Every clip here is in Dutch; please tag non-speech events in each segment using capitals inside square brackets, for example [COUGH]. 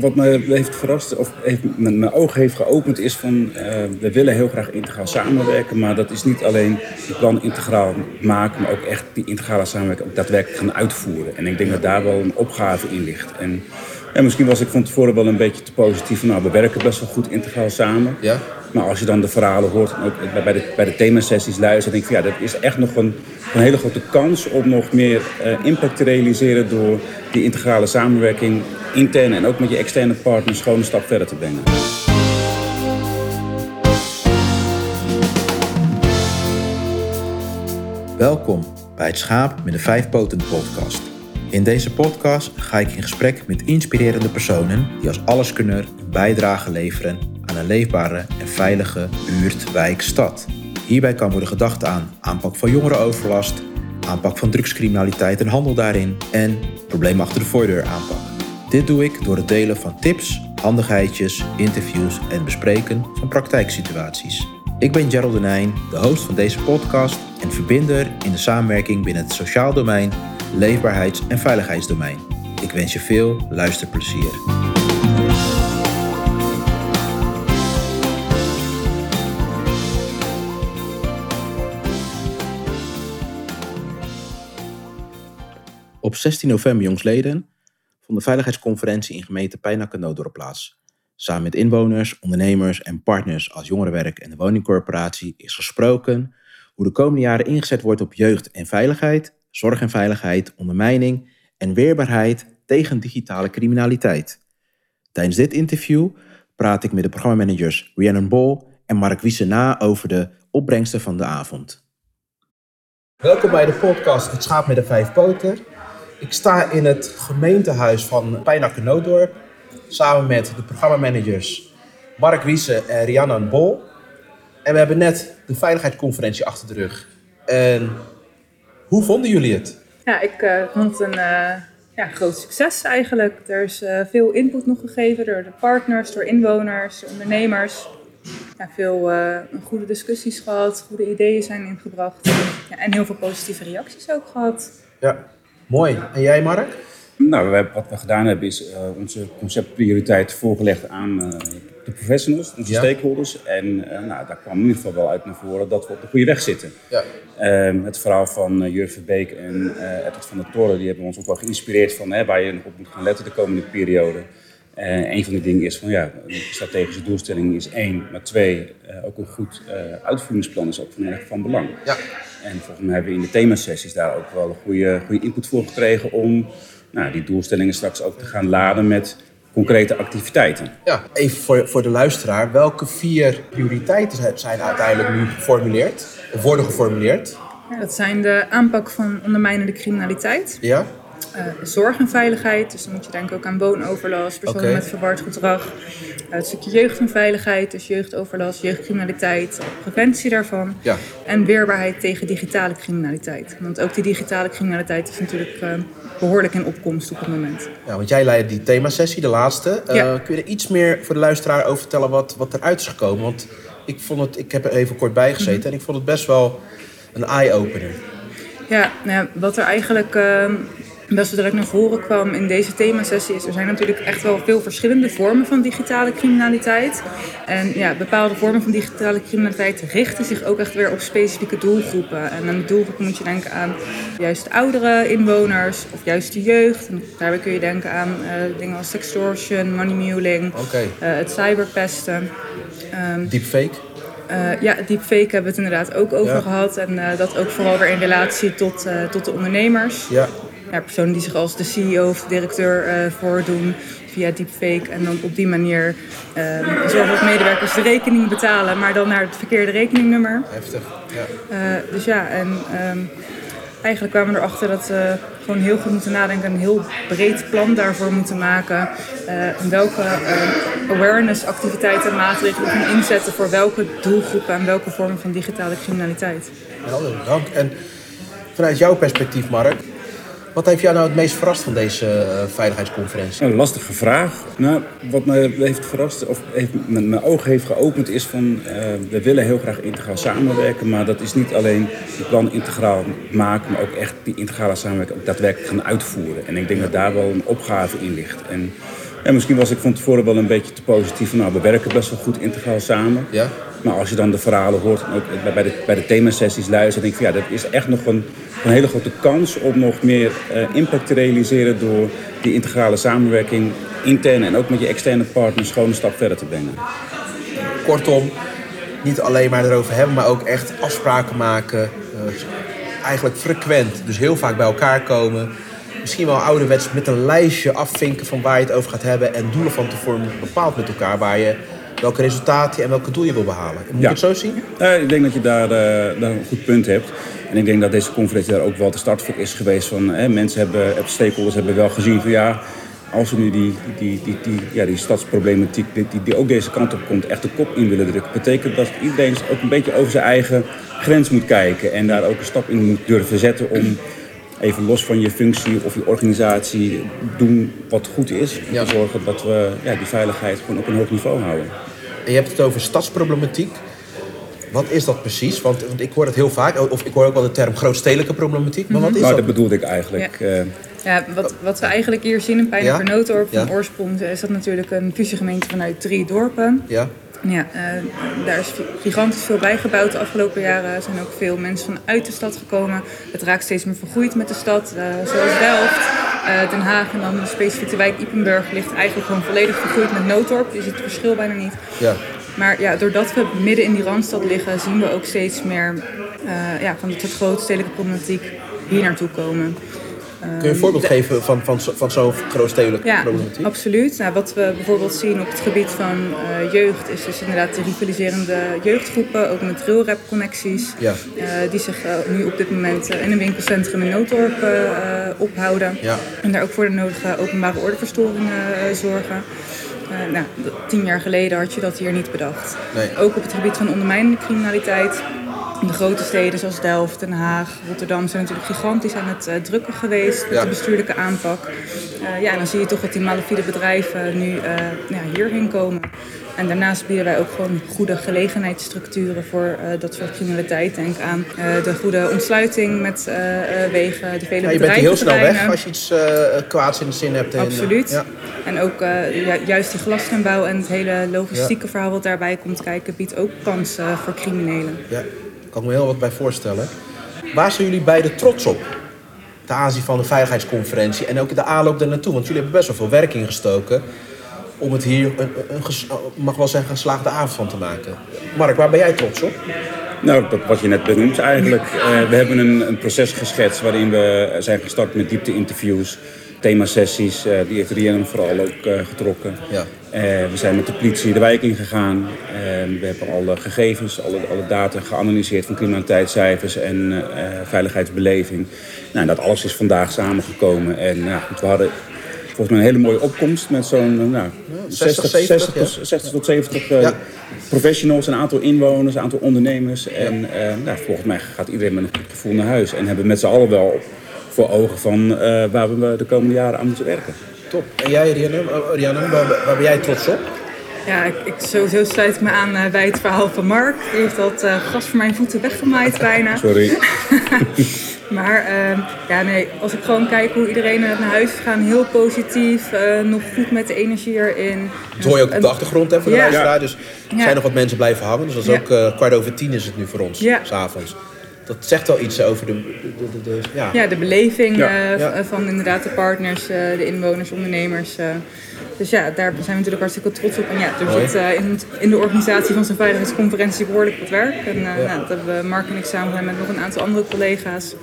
wat me heeft verrast, of heeft, mijn, ogen heeft geopend, is van uh, we willen heel graag integraal samenwerken, maar dat is niet alleen het plan integraal maken, maar ook echt die integrale samenwerking daadwerkelijk gaan uitvoeren. En ik denk dat daar wel een opgave in ligt. En, en misschien was ik van tevoren wel een beetje te positief. nou, we werken best wel goed integraal samen. Ja. Maar als je dan de verhalen hoort en ook bij de, bij de themasessies luistert, denk ik van ja, dat is echt nog een, een hele grote kans om nog meer uh, impact te realiseren door die integrale samenwerking intern en ook met je externe partners gewoon een stap verder te brengen. Welkom bij het Schaap met de Vijf Poten podcast. In deze podcast ga ik in gesprek met inspirerende personen die als alleskunner een bijdrage leveren aan een leefbare en veilige buurt, wijk, stad. Hierbij kan worden gedacht aan aanpak van jongerenoverlast, aanpak van drugscriminaliteit en handel daarin en problemen achter de voordeur aanpak. Dit doe ik door het delen van tips, handigheidjes, interviews en bespreken van praktijksituaties. Ik ben Gerald Denijn, de host van deze podcast en verbinder in de samenwerking binnen het sociaal domein, leefbaarheids- en veiligheidsdomein. Ik wens je veel luisterplezier. Op 16 november, jongsleden, vond de veiligheidsconferentie in gemeente Nooddorp plaats. Samen met inwoners, ondernemers en partners als Jongerenwerk en de Woningcorporatie is gesproken hoe de komende jaren ingezet wordt op jeugd en veiligheid, zorg en veiligheid, ondermijning en weerbaarheid tegen digitale criminaliteit. Tijdens dit interview praat ik met de programmamanagers Rhiannon Bol en Mark Wiese na over de opbrengsten van de avond. Welkom bij de podcast Het Schaap met de Vijf Poten. Ik sta in het gemeentehuis van Pijnakker Nooddorp. Samen met de programmamanagers Mark Wiese en Rianna Bol. En we hebben net de veiligheidsconferentie achter de rug. En hoe vonden jullie het? Ja, ik uh, vond het een uh, ja, groot succes eigenlijk. Er is uh, veel input nog gegeven door de partners, door inwoners, ondernemers. Ja, veel goede discussies gehad, goede ideeën zijn ingebracht. Ja, en heel veel positieve reacties ook gehad. Ja, Mooi. En jij, Mark? Nou, wat we gedaan hebben is uh, onze conceptprioriteit voorgelegd aan uh, de professionals, onze stakeholders. En uh, nou, daar kwam in ieder geval wel uit naar voren dat we op de goede weg zitten. Ja. Ehm, het verhaal van Jurgen Verbeek en Edward van der Toren, die hebben ons ook wel geïnspireerd van hè, waar je op moet gaan letten de komende periode. Uh, een van die dingen is van ja, een strategische doelstelling is één, maar twee, uh, ook een goed uh, uitvoeringsplan is ook van erg van belang. Ja. En volgens mij hebben we in de themasessies daar ook wel een goede, goede input voor gekregen om nou, die doelstellingen straks ook te gaan laden met concrete activiteiten. Ja, even voor, voor de luisteraar, welke vier prioriteiten zijn uiteindelijk nu geformuleerd of worden geformuleerd? Ja, dat zijn de aanpak van ondermijnende criminaliteit. Ja zorg en veiligheid. Dus dan moet je denken ook aan woonoverlast, personen met verward gedrag. Uh, het stukje jeugd en veiligheid, dus jeugdoverlast, jeugdcriminaliteit, preventie daarvan. Ja. En weerbaarheid tegen digitale criminaliteit. Want ook die digitale criminaliteit is natuurlijk uh, behoorlijk in opkomst op het moment. Ja, want jij leidt die themasessie, de laatste. Ja. Kun je er iets meer voor de luisteraar over vertellen wat, wat eruit is gekomen? Want ik, vond het, ik heb er even kort bij gezeten mhm. en ik vond het best wel een eye-opener. Ja, nou, wat er eigenlijk ehm, dat ze direct naar voren kwam in deze themasessie is... er zijn natuurlijk echt wel veel verschillende vormen van digitale criminaliteit. En ja, bepaalde vormen van digitale criminaliteit richten zich ook echt weer op specifieke doelgroepen. En aan de doelgroepen moet je denken aan juist oudere inwoners of juist de jeugd. En daarbij kun je denken aan uh, dingen als sextortion, money muling, okay. uh, het cyberpesten. Um, Deepfake? Uh, ja, deepfake hebben we het inderdaad ook over gehad. En dat ook vooral weer in relatie tot, tot de ondernemers. Ja ja, personen die zich als de CEO of de directeur uh, voordoen via deepfake. En dan op die manier uh, zorgen dat medewerkers de rekening betalen, maar dan naar het verkeerde rekeningnummer. Heftig, ja. Uh, dus ja, en um, eigenlijk kwamen we erachter dat we gewoon heel goed moeten nadenken, een heel breed plan daarvoor moeten maken. Uh, welke awareness activiteiten en maatregelen we kunnen inzetten voor welke doelgroepen en welke vormen van digitale criminaliteit. Helder, dank. En vanuit jouw perspectief, Mark, wat heeft jou nou het meest verrast van deze uh, veiligheidsconferentie? Een lastige vraag. Nou, wat me heeft verrast, of heeft, mijn, ogen heeft geopend, is van uh, we willen heel graag integraal samenwerken, maar dat is niet alleen het plan integraal maken, maar ook echt die integrale samenwerking ook daadwerkelijk gaan uitvoeren. En ik denk dat daar wel een opgave in ligt. En En misschien was ik van tevoren wel een beetje te positief. Nou, we werken best wel goed integraal samen. Ja. Maar als je dan de verhalen hoort en ook bij de, bij de themasessies luistert, denk ik van ja, dat is echt nog een, een hele grote kans om nog meer uh, impact te realiseren door die integrale samenwerking intern en ook met je externe partners gewoon een stap verder te brengen. Kortom, niet alleen maar erover hebben, maar ook echt afspraken maken. Uh, eigenlijk frequent, dus heel vaak bij elkaar komen. Misschien wel ouderwets met een lijstje afvinken van waar je het over gaat hebben. En doelen van tevoren bepaald met elkaar waar je welke resultaten en welke doel je wil behalen. Moet ja. ik het zo zien? Uh, ik denk dat je daar, uh, daar, een goed punt hebt. En ik denk dat deze conferentie daar ook wel de start voor is geweest. Van, hè, mensen hebben, stakeholders hebben wel gezien van ja, als we nu die, die, die, die, ja, die stadsproblematiek, die, die, ook deze kant op komt, echt de kop in willen drukken. betekent dat iedereen ook een beetje over zijn eigen grens moet kijken. En daar ook een stap in moet durven zetten om even los van je functie of je organisatie doen wat goed is. Om te zorgen dat we ja, die veiligheid gewoon op een hoog niveau houden. En je hebt het over stadsproblematiek. Wat is dat precies? Want, want ik hoor het heel vaak, of ik hoor ook wel de term grootstedelijke problematiek. Maar wat is nou, dat? dat bedoelde ik eigenlijk. Ja. Uh, ja, wat, wat we eigenlijk hier zien in Pijn en Noodorp van oorsprong is dat natuurlijk een fusiegemeente vanuit drie dorpen. Ja. Ja, uh, daar is gigantisch veel bijgebouwd de afgelopen jaren. Er zijn ook veel mensen vanuit de stad gekomen. Het raakt steeds meer vergroeid met de stad, uh, zoals Delft. Uh, Den Haag en dan specifiek de wijk Ipenburg ligt eigenlijk gewoon volledig vergroeid met Noodorp. Ziet het verschil bijna niet. Ja. Maar ja, doordat we midden in die randstad liggen, zien we ook steeds meer ja, van dit soort grote stedelijke problematiek hier naartoe komen. Kun je een voorbeeld geven van, van, van zo'n grootstedelijke ja, problematiek? absoluut. Nou, wat we bijvoorbeeld zien op het gebied van uh, jeugd is dus inderdaad de rivaliserende jeugdgroepen, ook met railrap connecties, ja. uh, die zich uh, nu op dit moment in een winkelcentrum in Nooddorp ophouden. Ja. En daar ook voor de nodige openbare ordeverstoringen zorgen. nou, tien jaar geleden had je dat hier niet bedacht. Nee. Ook op het gebied van ondermijnende criminaliteit de grote steden zoals Delft, Den Haag, Rotterdam zijn natuurlijk gigantisch aan het uh, drukken geweest met Ja. de bestuurlijke aanpak. Uh, ja, en dan zie je toch dat die malafide bedrijven nu uh, ja, hierheen komen. En daarnaast bieden wij ook gewoon goede gelegenheidsstructuren voor dat soort criminaliteit. Denk aan de goede ontsluiting met wegen, de vele Ja, je bent hier heel snel weg als je iets eh, kwaads in de zin hebt. Eh, Absoluut. ja. En ook eh, ju- juist die glastuinbouw en het hele logistieke verhaal wat daarbij komt kijken, biedt ook kansen voor criminelen. Ja, kan ik me heel wat bij voorstellen. Waar zijn jullie beiden trots op? Ten aanzien van de veiligheidsconferentie en ook de aanloop daar naartoe. Want jullie hebben best wel veel werk ingestoken om het hier een, mag wel zeggen, geslaagde avond van te maken. Mark, waar ben jij trots op? Nou, dat wat je net benoemt eigenlijk. Eh, we hebben een, een proces geschetst waarin we zijn gestart met diepte-interviews, themasessies. eh die heeft Rhiannon vooral ook eh, getrokken. Ja. Eh, we zijn met de politie de wijk ingegaan. We hebben alle gegevens, alle, alle data geanalyseerd van criminaliteitscijfers en veiligheidsbeleving. Nou, dat alles is vandaag samengekomen. En nou, we hadden volgens mij een hele mooie opkomst met zo'n eh, nou, 60, 60, 70, 60, tot, 60 tot 70 eh, Ja. professionals, een aantal inwoners, een aantal ondernemers. En nou, volgens mij gaat iedereen met een goed gevoel naar huis. En hebben met z'n allen wel voor ogen van eh, waar we de komende jaren aan moeten werken. Top. En jij, Oh, Rhiannon, waar, waar ben jij trots op? Ja, ik, ik, sowieso sluit ik me aan eh, bij het verhaal van Mark. Die heeft dat eh, gras voor mijn voeten weggemaaid bijna. [LAUGHS] Sorry. [LAUGHS] Maar ehm, ja, nee, als ik gewoon kijk hoe iedereen naar huis is gegaan, heel positief, eh, nog goed met de energie erin. Dat hoor je ook op de achtergrond hè, voor de Ja. luisteraar. Dus er Ja. zijn nog wat mensen blijven hangen. Dus dat is Ja. ook eh, kwart over tien is het nu voor ons, Ja. s'avonds. Dat zegt wel iets over de... de, de, de- ja. Ja, de beleving Ja. eh, van inderdaad de partners, eh, de inwoners, ondernemers. eh. dus ja, daar zijn we natuurlijk hartstikke trots op. En ja, er zit eh, in, in de organisatie van zo'n veiligheidsconferentie behoorlijk wat werk. En eh, Ja. nou, dat hebben we Mark en ik samen gedaan met nog een aantal andere collega's.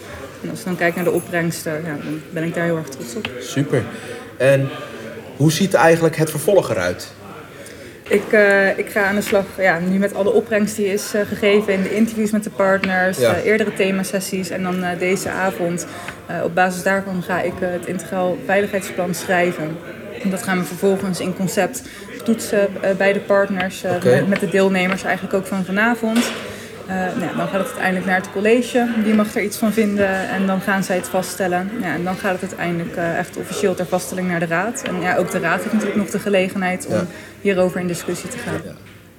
En als we dan kijken naar de opbrengst, ja, dan ben ik daar heel erg trots op. Super. En hoe ziet eigenlijk het vervolg eruit? Ik, eh, ik ga aan de slag ja, nu met alle opbrengst die is eh, gegeven in de interviews met de partners, Ja. eh, eerdere themasessies en dan deze avond. Op basis daarvan ga ik het integraal veiligheidsplan schrijven. En dat gaan we vervolgens in concept toetsen bij de partners, met de deelnemers eigenlijk ook van vanavond. Eh, nou, ja, dan gaat het uiteindelijk naar het college, die mag er iets van vinden en dan gaan zij het vaststellen. Ja, en dan gaat het uiteindelijk eh, echt officieel ter vaststelling naar de raad. En ja, ook de raad heeft natuurlijk nog de gelegenheid om Ja. hierover in discussie te gaan.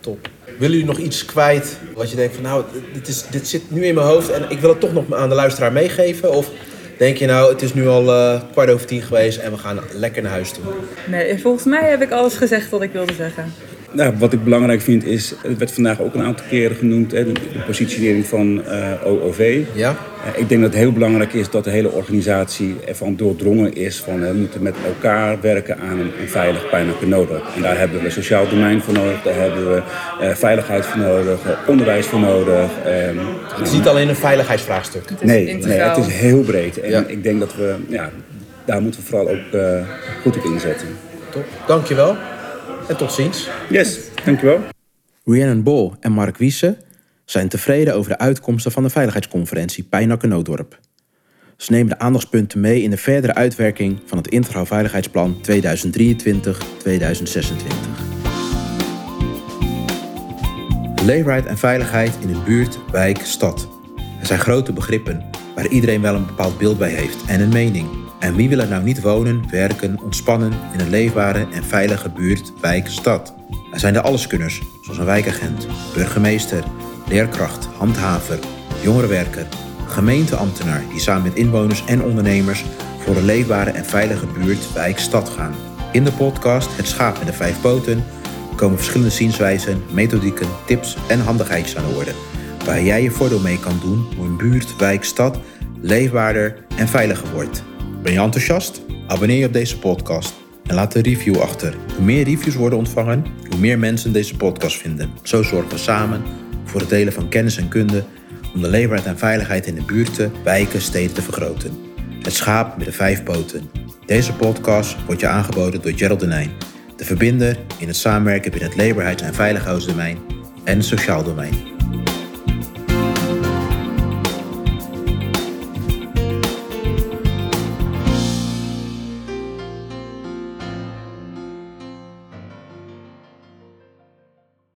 Top. Willen jullie nog iets kwijt wat je denkt van nou, dit, is, dit zit nu in mijn hoofd en ik wil het toch nog aan de luisteraar meegeven? Of Denk je nou, het is nu al uh, kwart over tien geweest en we gaan lekker naar huis toe? Nee, volgens mij heb ik alles gezegd wat ik wilde zeggen. Nou, wat ik belangrijk vind is, het werd vandaag ook een aantal keren genoemd, hè, de, positionering van uh, eh, OOV. Ja. Uh, ik denk dat het heel belangrijk is dat de hele organisatie ervan doordrongen is van we moeten met elkaar werken aan een, een veilig nodig. En daar hebben we sociaal domein voor nodig, daar hebben we uh, veiligheid voor nodig, onderwijs voor nodig. Ehm, het is niet alleen een veiligheidsvraagstuk. Nee, nee, het is heel breed. En ja. ik denk dat we, ja, daar moeten we vooral ook goed op inzetten. Top, dankjewel. En tot ziens. Yes, dankjewel. Rhiannon Bol en Mark Wiese zijn tevreden over de uitkomsten van de veiligheidsconferentie Pijnakker Nooddorp. Ze nemen de aandachtspunten mee in de verdere uitwerking van het Integraal Veiligheidsplan 2023-2026. Leefbaarheid en veiligheid in een buurt, wijk, stad. Er zijn grote begrippen waar iedereen wel een bepaald beeld bij heeft en een mening. En wie wil er nou niet wonen, werken, ontspannen in een leefbare en veilige buurt, wijk, stad? Er zijn de alleskunners, zoals een wijkagent, burgemeester, leerkracht, handhaver, jongerenwerker, gemeenteambtenaar die samen met inwoners en ondernemers voor een leefbare en veilige buurt, wijk, stad gaan. In de podcast Het Schaap met de Vijf Poten komen verschillende zienswijzen, methodieken, tips en handigheidjes aan de orde. Waar jij je voordeel mee kan doen hoe een buurt, wijk, stad leefbaarder en veiliger wordt. Ben je enthousiast? Abonneer je op deze podcast en laat een review achter. Hoe meer reviews worden ontvangen, hoe meer mensen deze podcast vinden. Zo zorgen we samen voor het delen van kennis en kunde om de leefbaarheid en veiligheid in de buurten, wijken, steden te vergroten. Het schaap met de vijf poten. Deze podcast wordt je aangeboden door Gerald Denijn, de verbinder in het samenwerken binnen het leefbaarheids- en veiligheidsdomein en het sociaal domein.